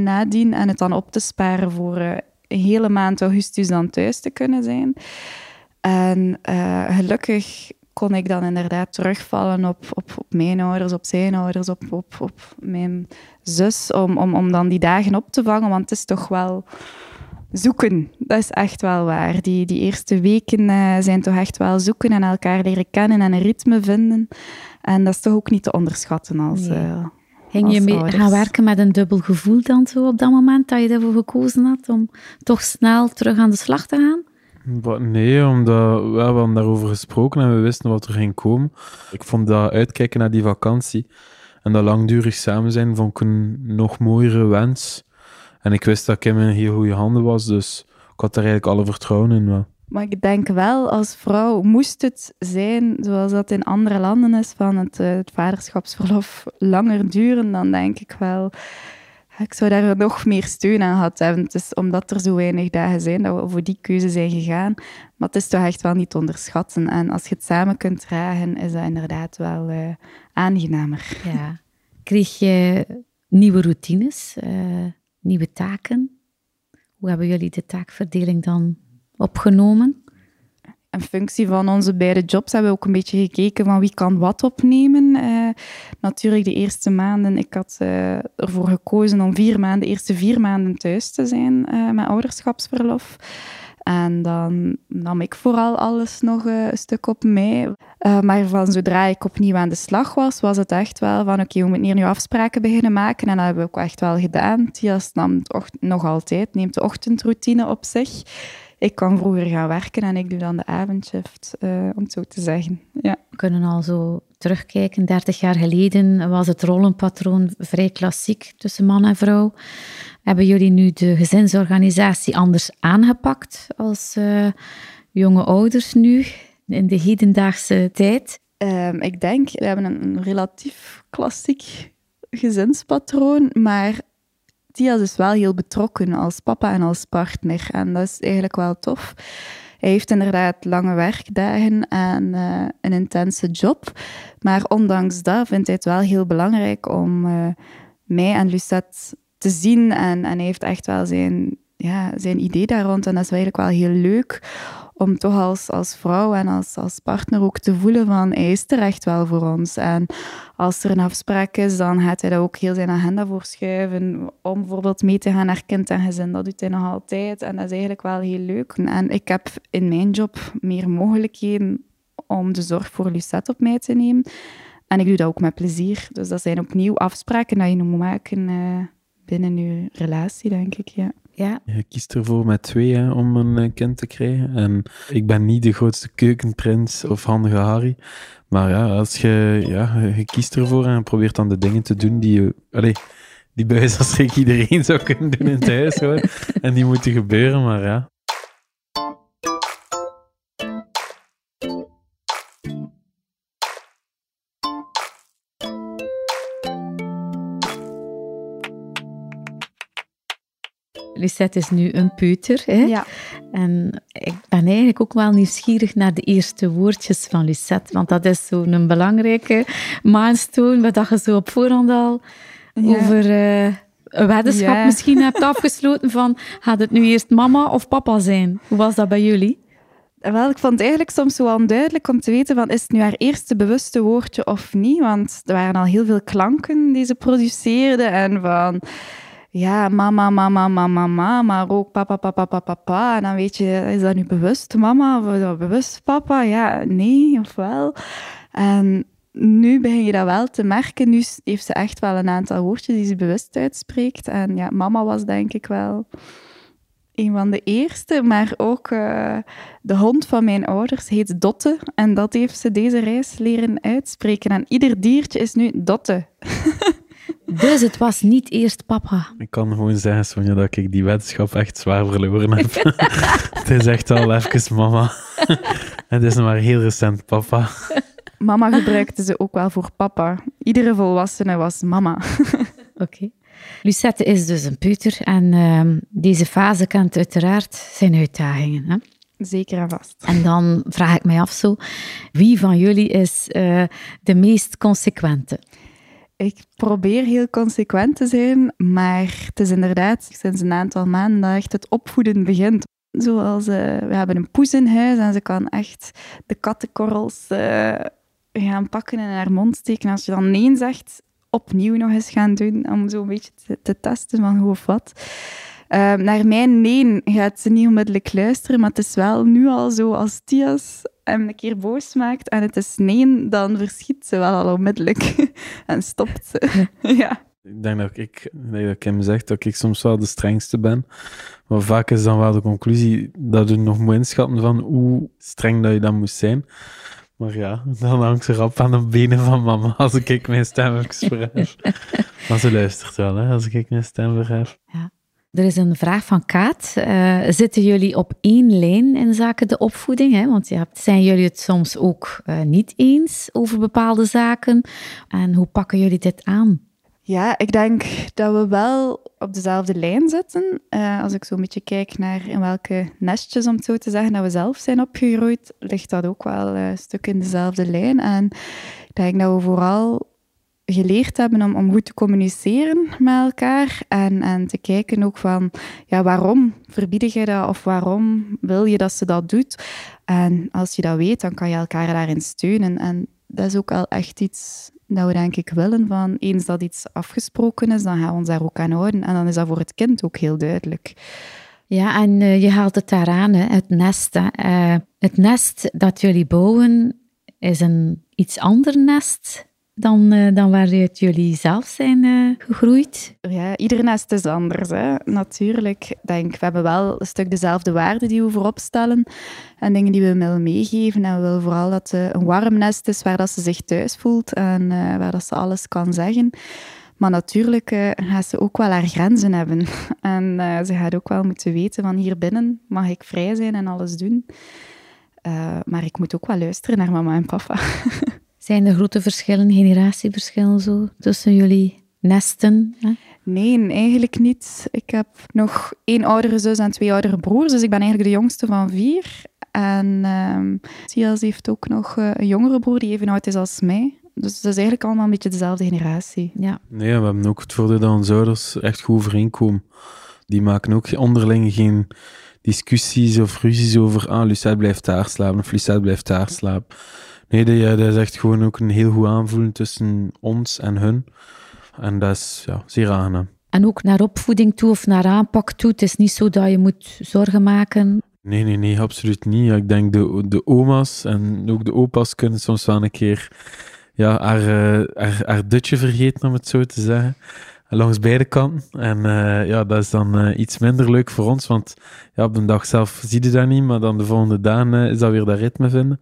nadien en het dan op te sparen voor een hele maand augustus dan thuis te kunnen zijn. En gelukkig kon ik dan inderdaad terugvallen op, op, op mijn ouders, op zijn ouders, op, op, op mijn zus, om, om, om dan die dagen op te vangen, want het is toch wel zoeken. Dat is echt wel waar. Die, die eerste weken uh, zijn toch echt wel zoeken en elkaar leren kennen en een ritme vinden. En dat is toch ook niet te onderschatten als. Nee. Uh, Ging je mee gaan werken met een dubbel gevoel dan zo op dat moment dat je ervoor gekozen had om toch snel terug aan de slag te gaan? Nee, omdat we hebben daarover gesproken en we wisten wat er ging komen. Ik vond dat uitkijken naar die vakantie en dat langdurig samen zijn, vond ik een nog mooiere wens en ik wist dat Kim in heel goede handen was, dus ik had daar eigenlijk alle vertrouwen in wel. Maar ik denk wel, als vrouw moest het zijn, zoals dat in andere landen is, van het, eh, het vaderschapsverlof langer duren, dan denk ik wel, ik zou daar nog meer steun aan gehad hebben. Het is omdat er zo weinig dagen zijn dat we voor die keuze zijn gegaan. Maar het is toch echt wel niet te onderschatten. En als je het samen kunt dragen, is dat inderdaad wel uh, aangenamer. Ja. Kreeg je nieuwe routines? Uh nieuwe taken. Hoe hebben jullie de taakverdeling dan opgenomen? In functie van onze beide jobs hebben we ook een beetje gekeken van wie kan wat opnemen. Uh, natuurlijk de eerste maanden, ik had uh, ervoor gekozen om vier maanden, de eerste vier maanden thuis te zijn uh, met ouderschapsverlof. En dan nam ik vooral alles nog eh, een stuk op mij. Maar van zodra ik opnieuw aan de slag was, was het echt wel van oké, okay, we moeten hier nu afspraken beginnen maken. En dat hebben we ook echt wel gedaan. Tias nam nog altijd, neemt de ochtendroutine op zich. Ik kan vroeger gaan werken en ik doe dan de avondshift, uh, om het zo te zeggen. Ja. We kunnen al zo terugkijken. 30 jaar geleden was het rollenpatroon vrij klassiek tussen man en vrouw. Hebben jullie nu de gezinsorganisatie anders aangepakt als uh, jonge ouders nu in de hedendaagse tijd? Um, ik denk, we hebben een, een relatief klassiek gezinspatroon, maar Tia is wel heel betrokken als papa en als partner. En dat is eigenlijk wel tof. Hij heeft inderdaad lange werkdagen en uh, een intense job. Maar ondanks dat vindt hij het wel heel belangrijk om uh, mij en Lucette te zien. En, en hij heeft echt wel zijn, ja, zijn idee daar rond. En dat is eigenlijk wel heel leuk om toch als, als vrouw en als, als partner ook te voelen van hij is er echt wel voor ons. En als er een afspraak is, dan gaat hij daar ook heel zijn agenda voor schuiven om bijvoorbeeld mee te gaan naar kind en gezin. Dat doet hij nog altijd en dat is eigenlijk wel heel leuk. En ik heb in mijn job meer mogelijkheden om de zorg voor Lucette op mij te nemen. En ik doe dat ook met plezier. Dus dat zijn opnieuw afspraken die je moet maken uh, binnen je relatie, denk ik. Ja. Ja. Je kiest ervoor met twee hè, om een uh, kind te krijgen. En ik ben niet de grootste keukenprins of handige Harry. Maar ja, als je, ja, je kiest ervoor en probeert dan de dingen te doen die je... Allez, die bij iedereen zou kunnen doen in het huis. Hoor. [LAUGHS] en die moeten gebeuren, maar ja. Lucette is nu een peuter. Hè? Ja. En ik ben eigenlijk ook wel nieuwsgierig naar de eerste woordjes van Lucette. Want dat is zo'n belangrijke milestone, wat je zo op voorhand al Ja. over eh, een weddenschap Ja. misschien hebt [LAUGHS] afgesloten van gaat het nu eerst mama of papa zijn? Hoe was dat bij jullie? Wel, ik vond het eigenlijk soms zo onduidelijk om te weten van is het nu haar eerste bewuste woordje of niet? Want er waren al heel veel klanken die ze produceerde en van ja, mama, mama, mama, mama, maar ook papa, papa, papa, papa. En dan weet je, is dat nu bewust mama of bewust papa? Ja, nee of wel? En nu begin je dat wel te merken. Nu heeft ze echt wel een aantal woordjes die ze bewust uitspreekt. En ja, mama was denk ik wel een van de eerste, maar ook eh, de hond van mijn ouders heet Dotte. En dat heeft ze deze reis leren uitspreken. En ieder diertje is nu Dotte. [LAUGHS] Dus het was niet eerst papa. Ik kan gewoon zeggen, Sonja, dat ik die weddenschap echt zwaar verloren heb. [LAUGHS] het is echt al even mama. [LAUGHS] het is nog maar heel recent papa. Mama gebruikte ze ook wel voor papa. Iedere volwassene was mama. [LAUGHS] Oké. Lucette is dus een peuter en ehm, deze fase kent uiteraard zijn uitdagingen. Hè? Zeker en vast. En dan vraag ik mij af zo, wie van jullie is eh, de meest consequente? Ik probeer heel consequent te zijn, maar het is inderdaad sinds een aantal maanden dat echt het opvoeden begint. Zoals, eh, we hebben een poes in huis en ze kan echt de kattenkorrels eh, gaan pakken en in haar mond steken. Als je dan nee zegt, opnieuw nog eens gaan doen, om zo een beetje te, te testen van hoe of wat. Eh, naar mijn nee gaat ze niet onmiddellijk luisteren, maar het is wel nu al zo als Tias hem een keer boos maakt en het is nee, dan verschiet ze wel al onmiddellijk [LAUGHS] en stopt ze. [LAUGHS] ja. Ik denk dat ik, nee, dat Kim zegt, dat ik soms wel de strengste ben. Maar vaak is dan wel de conclusie dat je nog moet inschatten van hoe streng dat je dan moest zijn. Maar ja, dan hangt ze rap aan de benen van mama als ik mijn stem [LAUGHS] verhef. Maar ze luistert wel, hè, als ik mijn stem verhef. Er is een vraag van Kaat. Eh, zitten jullie op één lijn in zaken de opvoeding? Hè? Want ja, zijn jullie het soms ook eh, niet eens over bepaalde zaken? En hoe pakken jullie dit aan? Ja, ik denk dat we wel op dezelfde lijn zitten. Eh, als ik zo een beetje kijk naar in welke nestjes, om het zo te zeggen, dat we zelf zijn opgegroeid, ligt dat ook wel een stuk in dezelfde lijn. En ik denk dat we vooral geleerd hebben om, om goed te communiceren met elkaar en, en te kijken ook van, ja, waarom verbied je dat of waarom wil je dat ze dat doet? En als je dat weet, dan kan je elkaar daarin steunen. En dat is ook wel echt iets dat we denk ik willen van eens dat iets afgesproken is, dan gaan we ons daar ook aan houden. En dan is dat voor het kind ook heel duidelijk. Ja, en eh, je haalt het daaraan, hè, het nest. hè. Eh, het nest dat jullie bouwen is een iets ander nest dan, eh, dan waaruit jullie zelf zijn eh, gegroeid. Ja, nest is anders, hè. natuurlijk. Denk, we hebben wel een stuk dezelfde waarden die we voorop stellen en dingen die we willen meegeven. En we willen vooral dat het een warm nest is waar dat ze zich thuis voelt en eh, waar dat ze alles kan zeggen. Maar natuurlijk eh, gaat ze ook wel haar grenzen hebben. [LAUGHS] En ze gaat ook wel moeten weten van hier binnen mag ik vrij zijn en alles doen. Maar ik moet ook wel luisteren naar mama en papa. [LAUGHS] Zijn er grote verschillen, generatieverschillen zo, tussen jullie nesten? Hè? Nee, eigenlijk niet. Ik heb nog één oudere zus en twee oudere broers, dus ik ben eigenlijk de jongste van vier. En ehm Sias heeft ook nog eh, een jongere broer die even oud is als mij. Dus dat is eigenlijk allemaal een beetje dezelfde generatie. Ja. Nee, we hebben ook het voordeel dat onze ouders echt goed overeenkomen. Die maken ook onderling geen... discussies of ruzies over, ah, Lucette blijft daar slapen of Lucette blijft daar slapen. Nee, dat, dat is echt gewoon ook een heel goed aanvoelen tussen ons en hun. En dat is ja, zeer aangenaam. En ook naar opvoeding toe of naar aanpak toe. Het is niet zo dat je moet zorgen maken. Nee, nee, nee, absoluut niet. ik denk de, de oma's en ook de opa's kunnen soms wel een keer ja, haar, uh, haar, haar dutje vergeten, om het zo te zeggen. Langs beide kanten. En uh, ja, dat is dan uh, iets minder leuk voor ons, want ja, op de dag zelf zie je dat niet, maar dan de volgende dag is dat weer dat ritme vinden.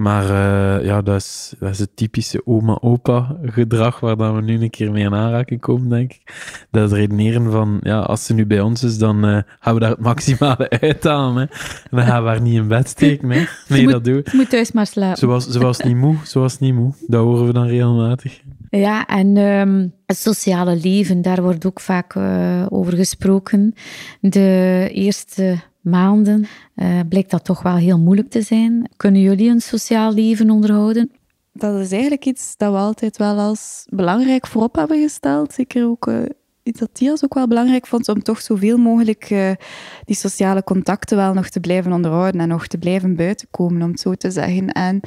Maar uh, ja, dat is, dat is het typische oma-opa gedrag waar dan we nu een keer mee in aanraking komen, denk ik. Dat redeneren van, ja, als ze nu bij ons is, dan uh, gaan we daar het maximale [LAUGHS] uithalen. Hè. En dan gaan we haar niet in bed steken. Hè. [LAUGHS] Nee, dat doen we. Moet thuis maar slapen. Ze was, ze was niet moe, ze was niet moe. Dat horen we dan regelmatig. Ja, en um, het sociale leven, daar wordt ook vaak uh, over gesproken. De eerste maanden uh, blijkt dat toch wel heel moeilijk te zijn. Kunnen jullie een sociaal leven onderhouden? Dat is eigenlijk iets dat we altijd wel als belangrijk voorop hebben gesteld. Zeker ook uh, iets dat Tias ook wel belangrijk vond, om toch zoveel mogelijk uh, die sociale contacten wel nog te blijven onderhouden en nog te blijven buiten komen, om het zo te zeggen. En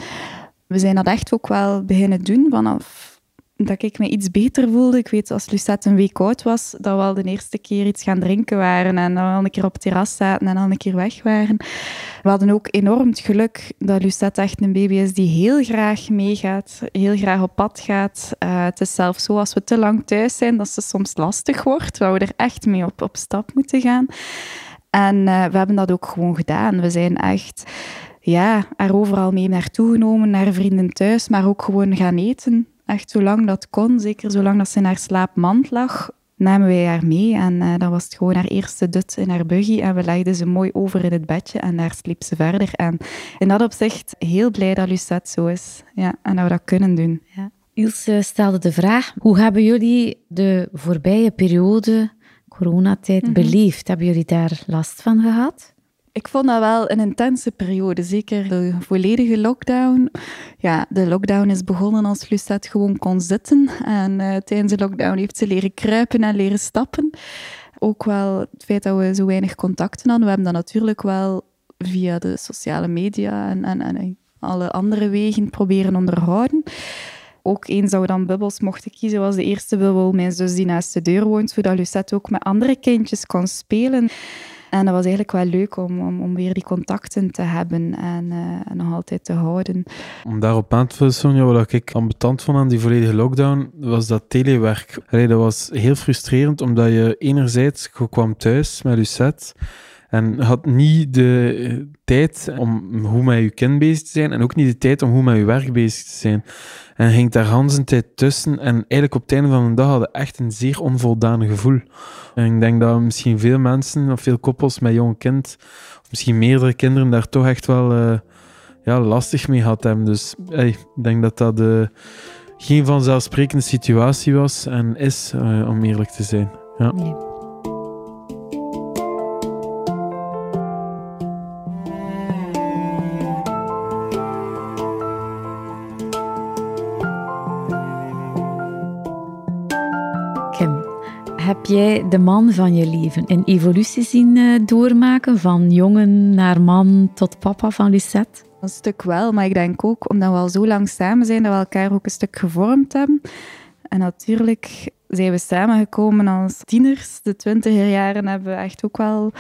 we zijn dat echt ook wel beginnen doen vanaf dat ik me iets beter voelde. Ik weet, als Lucette een week oud was, dat we al de eerste keer iets gaan drinken waren en we al een keer op het terras zaten en al een keer weg waren. We hadden ook enorm het geluk dat Lucette echt een baby is die heel graag meegaat, heel graag op pad gaat. Uh, het is zelfs zo, als we te lang thuis zijn, dat ze soms lastig wordt, waar we er echt mee op, op stap moeten gaan. En uh, we hebben dat ook gewoon gedaan. We zijn echt ja, er overal mee naartoe genomen, naar vrienden thuis, maar ook gewoon gaan eten echt zolang dat kon, zeker zolang dat ze in haar slaapmand lag, namen wij haar mee. En uh, dan was het gewoon haar eerste dut in haar buggy. En we legden ze mooi over in het bedje en daar sliep ze verder. En in dat opzicht heel blij dat Lucette zo is. Ja, en dat we dat kunnen doen. Ja. Ilse stelde de vraag, hoe hebben jullie de voorbije periode, coronatijd, mm beleefd? Hebben jullie daar last van gehad? Ik vond dat wel een intense periode, zeker de volledige lockdown. Ja, de lockdown is begonnen als Lucette gewoon kon zitten. En uh, tijdens de lockdown heeft ze leren kruipen en leren stappen. Ook wel het feit dat we zo weinig contacten hadden. We hebben dat natuurlijk wel via de sociale media en, en, en alle andere wegen proberen onderhouden. Ook eens dat we dan bubbels mochten kiezen, was de eerste bubbel mijn zus die naast de deur woont, zodat Lucette ook met andere kindjes kon spelen. En dat was eigenlijk wel leuk om, om, om weer die contacten te hebben en, uh, nog altijd te houden. Om daarop aan te vullen, Sonja, wat ik ambetant vond aan die volledige lockdown, was dat telewerk. Allee, dat was heel frustrerend, omdat je enerzijds kwam thuis met Lucette en had niet de tijd om hoe met je kind bezig te zijn en ook niet de tijd om hoe met je werk bezig te zijn. En ging daar Hans tijd tussen. En eigenlijk op het einde van de dag hadden echt een zeer onvoldane gevoel. En ik denk dat misschien veel mensen, of veel koppels met jong kind, misschien meerdere kinderen, daar toch echt wel uh, ja, lastig mee had hebben. Dus ik denk dat dat uh, geen vanzelfsprekende situatie was en is, uh, om eerlijk te zijn. Ja. Nee. Jij de man van je leven een evolutie zien uh, doormaken? Van jongen naar man tot papa van Lucette? Een stuk wel, maar ik denk ook omdat we al zo lang samen zijn, dat we elkaar ook een stuk gevormd hebben. En natuurlijk zijn we samengekomen als tieners. De twintiger jaren hebben we echt ook wel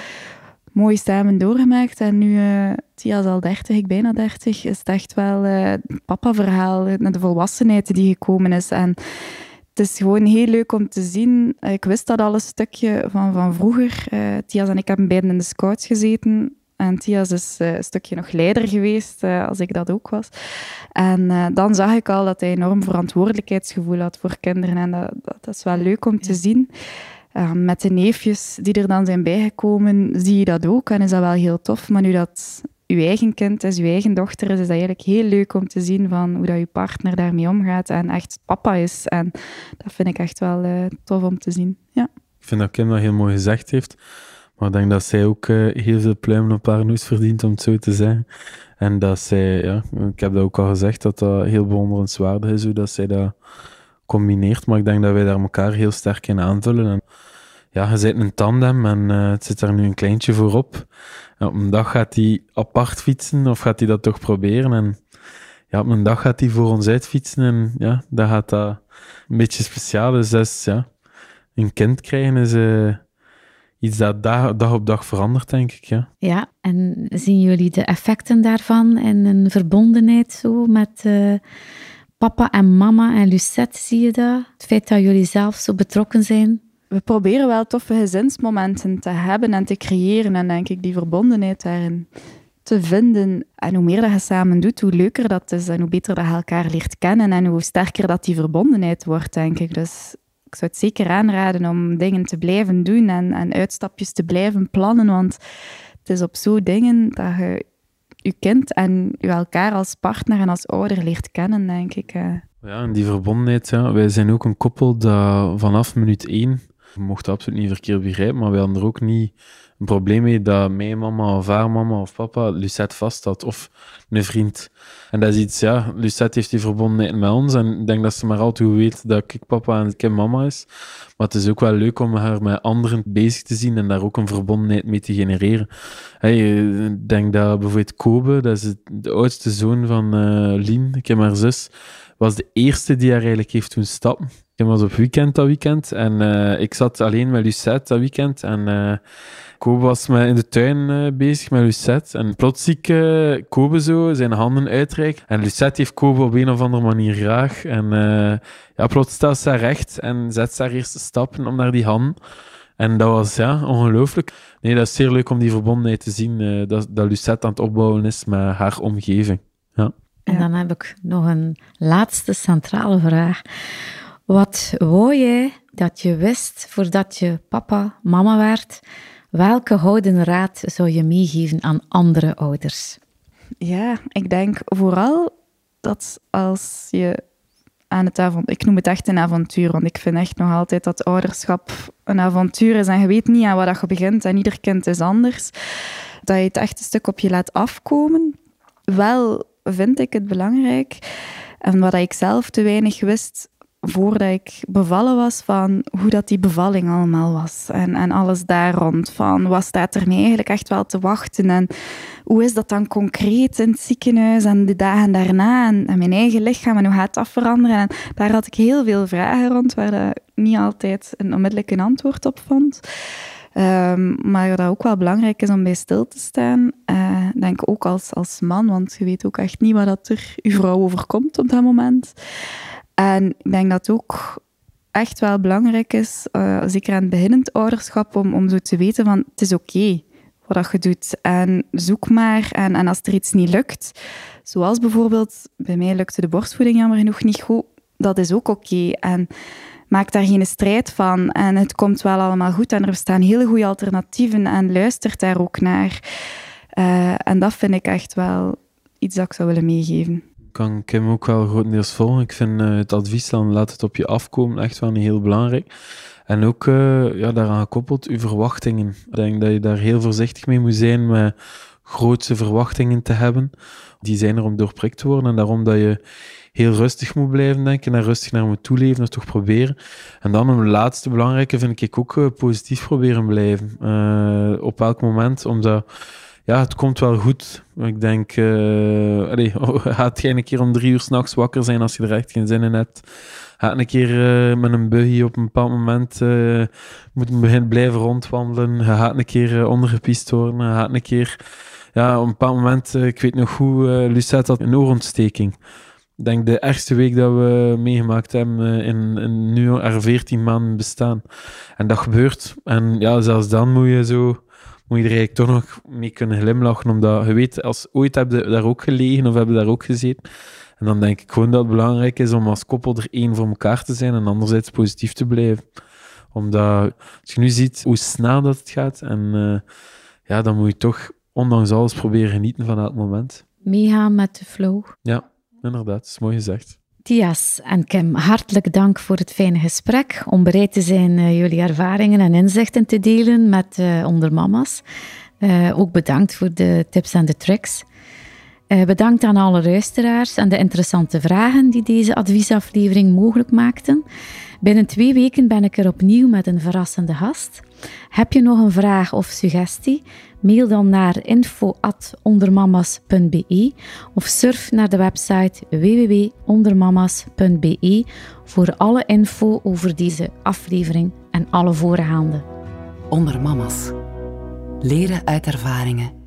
mooi samen doorgemaakt. En nu, uh, Tia is al dertig, ik bijna dertig, is het echt wel uh, het papa-verhaal, de volwassenheid die gekomen is. En het is gewoon heel leuk om te zien. Ik wist dat al een stukje van, van vroeger. Uh, Thias en ik hebben beiden in de scouts gezeten. En Thias is uh, een stukje nog leider geweest, uh, als ik dat ook was. En dan zag ik al dat hij enorm verantwoordelijkheidsgevoel had voor kinderen. En dat, dat, is wel leuk om te zien. met de neefjes die er dan zijn bijgekomen, zie je dat ook. En is dat wel heel tof. Maar nu dat je eigen kind is, je eigen dochter is, is dat eigenlijk heel leuk om te zien van hoe dat je partner daarmee omgaat en echt papa is. En dat vind ik echt wel uh, tof om te zien. Ja. Ik vind dat Kim dat heel mooi gezegd heeft. Maar ik denk dat zij ook uh, heel veel pluimen op haar neus verdient, om het zo te zeggen. En dat zij, ja, ik heb dat ook al gezegd, dat dat heel bewonderenswaardig is hoe dat zij dat combineert. Maar ik denk dat wij daar elkaar heel sterk in aanvullen. En ja, je zit een tandem en uh, het zit daar nu een kleintje voorop. Op een dag gaat hij apart fietsen of gaat hij dat toch proberen. En ja, op een dag gaat hij voor ons uitfietsen en ja, dan gaat dat een beetje speciaal. Dus dat is, ja, een kind krijgen is uh, iets dat dag, op dag verandert, denk ik. Ja. ja, en zien jullie de effecten daarvan en een verbondenheid zo met uh, papa en mama en Lucette, zie je dat? Het feit dat jullie zelf zo betrokken zijn? We proberen wel toffe gezinsmomenten te hebben en te creëren en denk ik die verbondenheid daarin te vinden. En hoe meer dat je samen doet, hoe leuker dat is en hoe beter dat je elkaar leert kennen en hoe sterker dat die verbondenheid wordt, denk ik. Dus ik zou het zeker aanraden om dingen te blijven doen en, en uitstapjes te blijven plannen, want het is op zo dingen dat je je kind en je elkaar als partner en als ouder leert kennen, denk ik. Ja, en die verbondenheid, ja. wij zijn ook een koppel dat vanaf minuut één, je mocht absoluut niet verkeerd begrijpen, maar wij hadden er ook niet een probleem mee dat mijn mama of haar mama of papa Lucette vast had, of een vriend. En dat is iets, ja, Lucette heeft die verbondenheid met ons en ik denk dat ze maar altijd weet dat ik papa en ik mama is. Maar het is ook wel leuk om haar met anderen bezig te zien en daar ook een verbondenheid mee te genereren. Hey, ik denk dat bijvoorbeeld Kobe, dat is de oudste zoon van uh, Lien, ik heb haar zus, was de eerste die haar eigenlijk heeft doen stappen. Ik was op weekend dat weekend en uh, ik zat alleen met Lucette dat weekend en uh, Kobe was met in de tuin uh, bezig met Lucette. En plots zie ik Kobe zo zijn handen uitreiken. En Lucette heeft Kobe op een of andere manier graag. En ja, plots stelt ze recht en zet ze haar eerste stappen om naar die handen. En dat was ja, ongelooflijk. Nee, dat is zeer leuk om die verbondenheid te zien. dat, dat Lucette aan het opbouwen is met haar omgeving. Ja. En dan heb ik nog een laatste centrale vraag. Wat wou jij dat je wist voordat je papa, mama werd? Welke houden raad zou je meegeven aan andere ouders? Ja, ik denk vooral dat als je aan het avontuur... Ik noem het echt een avontuur, want ik vind echt nog altijd dat ouderschap een avontuur is en je weet niet aan wat je begint en ieder kind is anders. Dat je het echt een stuk op je laat afkomen. Wel vind ik het belangrijk, en wat ik zelf te weinig wist, voordat ik bevallen was, van hoe dat die bevalling allemaal was. En, en alles daar rond. Van wat staat er mij eigenlijk echt wel te wachten? En hoe is dat dan concreet in het ziekenhuis en de dagen daarna? En, mijn eigen lichaam en hoe gaat dat veranderen? En daar had ik heel veel vragen rond, waar ik niet altijd een onmiddellijk antwoord op vond. Um, maar dat ook wel belangrijk is om bij stil te staan. Uh, denk ook als, als man, want je weet ook echt niet wat dat er je vrouw overkomt op dat moment. En ik denk dat ook echt wel belangrijk is, uh, zeker aan het beginnend ouderschap, om, om zo te weten van het is oké wat je doet. En zoek maar. En, en als er iets niet lukt, zoals bijvoorbeeld, bij mij lukte de borstvoeding jammer genoeg niet goed, dat is ook oké. Maak daar geen strijd van. En het komt wel allemaal goed en er bestaan hele goede alternatieven en luistert daar ook naar. Uh, en dat vind ik echt wel iets dat ik zou willen meegeven kan Kim ook wel grotendeels volgen. Ik vind uh, het advies dan laat het op je afkomen echt wel heel belangrijk. En ook uh, ja, daaraan gekoppeld, uw verwachtingen. Ik denk dat je daar heel voorzichtig mee moet zijn met grootse verwachtingen te hebben. Die zijn er om doorprikt te worden en daarom dat je heel rustig moet blijven denken en rustig naar moet toeleven of toch proberen. En dan een laatste belangrijke vind ik ook uh, positief proberen blijven. op elk moment, omdat ja, het komt wel goed. Ik denk, uh, allee, [LAUGHS] gaat jij een keer om drie uur s'nachts wakker zijn als je er echt geen zin in hebt? Gaat een keer met een buggy op een bepaald moment uh, moeten beginnen blijven rondwandelen. Gaat een keer ondergepist worden. Gaat een keer, ja, op een bepaald moment, ik weet nog hoe, Lucette had een oorontsteking. Ik denk de ergste week dat we meegemaakt hebben in, in nu er 14 maanden bestaan. En dat gebeurt. En ja, zelfs dan moet je zo moet je er eigenlijk toch nog mee kunnen glimlachen, omdat je weet, als ooit heb je daar ook gelegen of hebben daar ook gezeten. En dan denk ik gewoon dat het belangrijk is om als koppel er één voor elkaar te zijn en anderzijds positief te blijven. Omdat als je nu ziet hoe snel dat het gaat, en uh, ja, dan moet je toch ondanks alles proberen genieten van elk moment. Meegaan met de flow. Ja, inderdaad, mooi gezegd. Tias en Kim, hartelijk dank voor het fijne gesprek. Om bereid te zijn uh, jullie ervaringen en inzichten te delen met uh, onder mama's. Uh, ook bedankt voor de tips en de tricks. Bedankt aan alle luisteraars en de interessante vragen die deze adviesaflevering mogelijk maakten. Binnen twee weken ben ik er opnieuw met een verrassende gast. Heb je nog een vraag of suggestie? Mail dan naar info.ondermamas.be of surf naar de website www.ondermamas.be voor alle info over deze aflevering en alle voorgaande. Onder Mama's. Leren uit ervaringen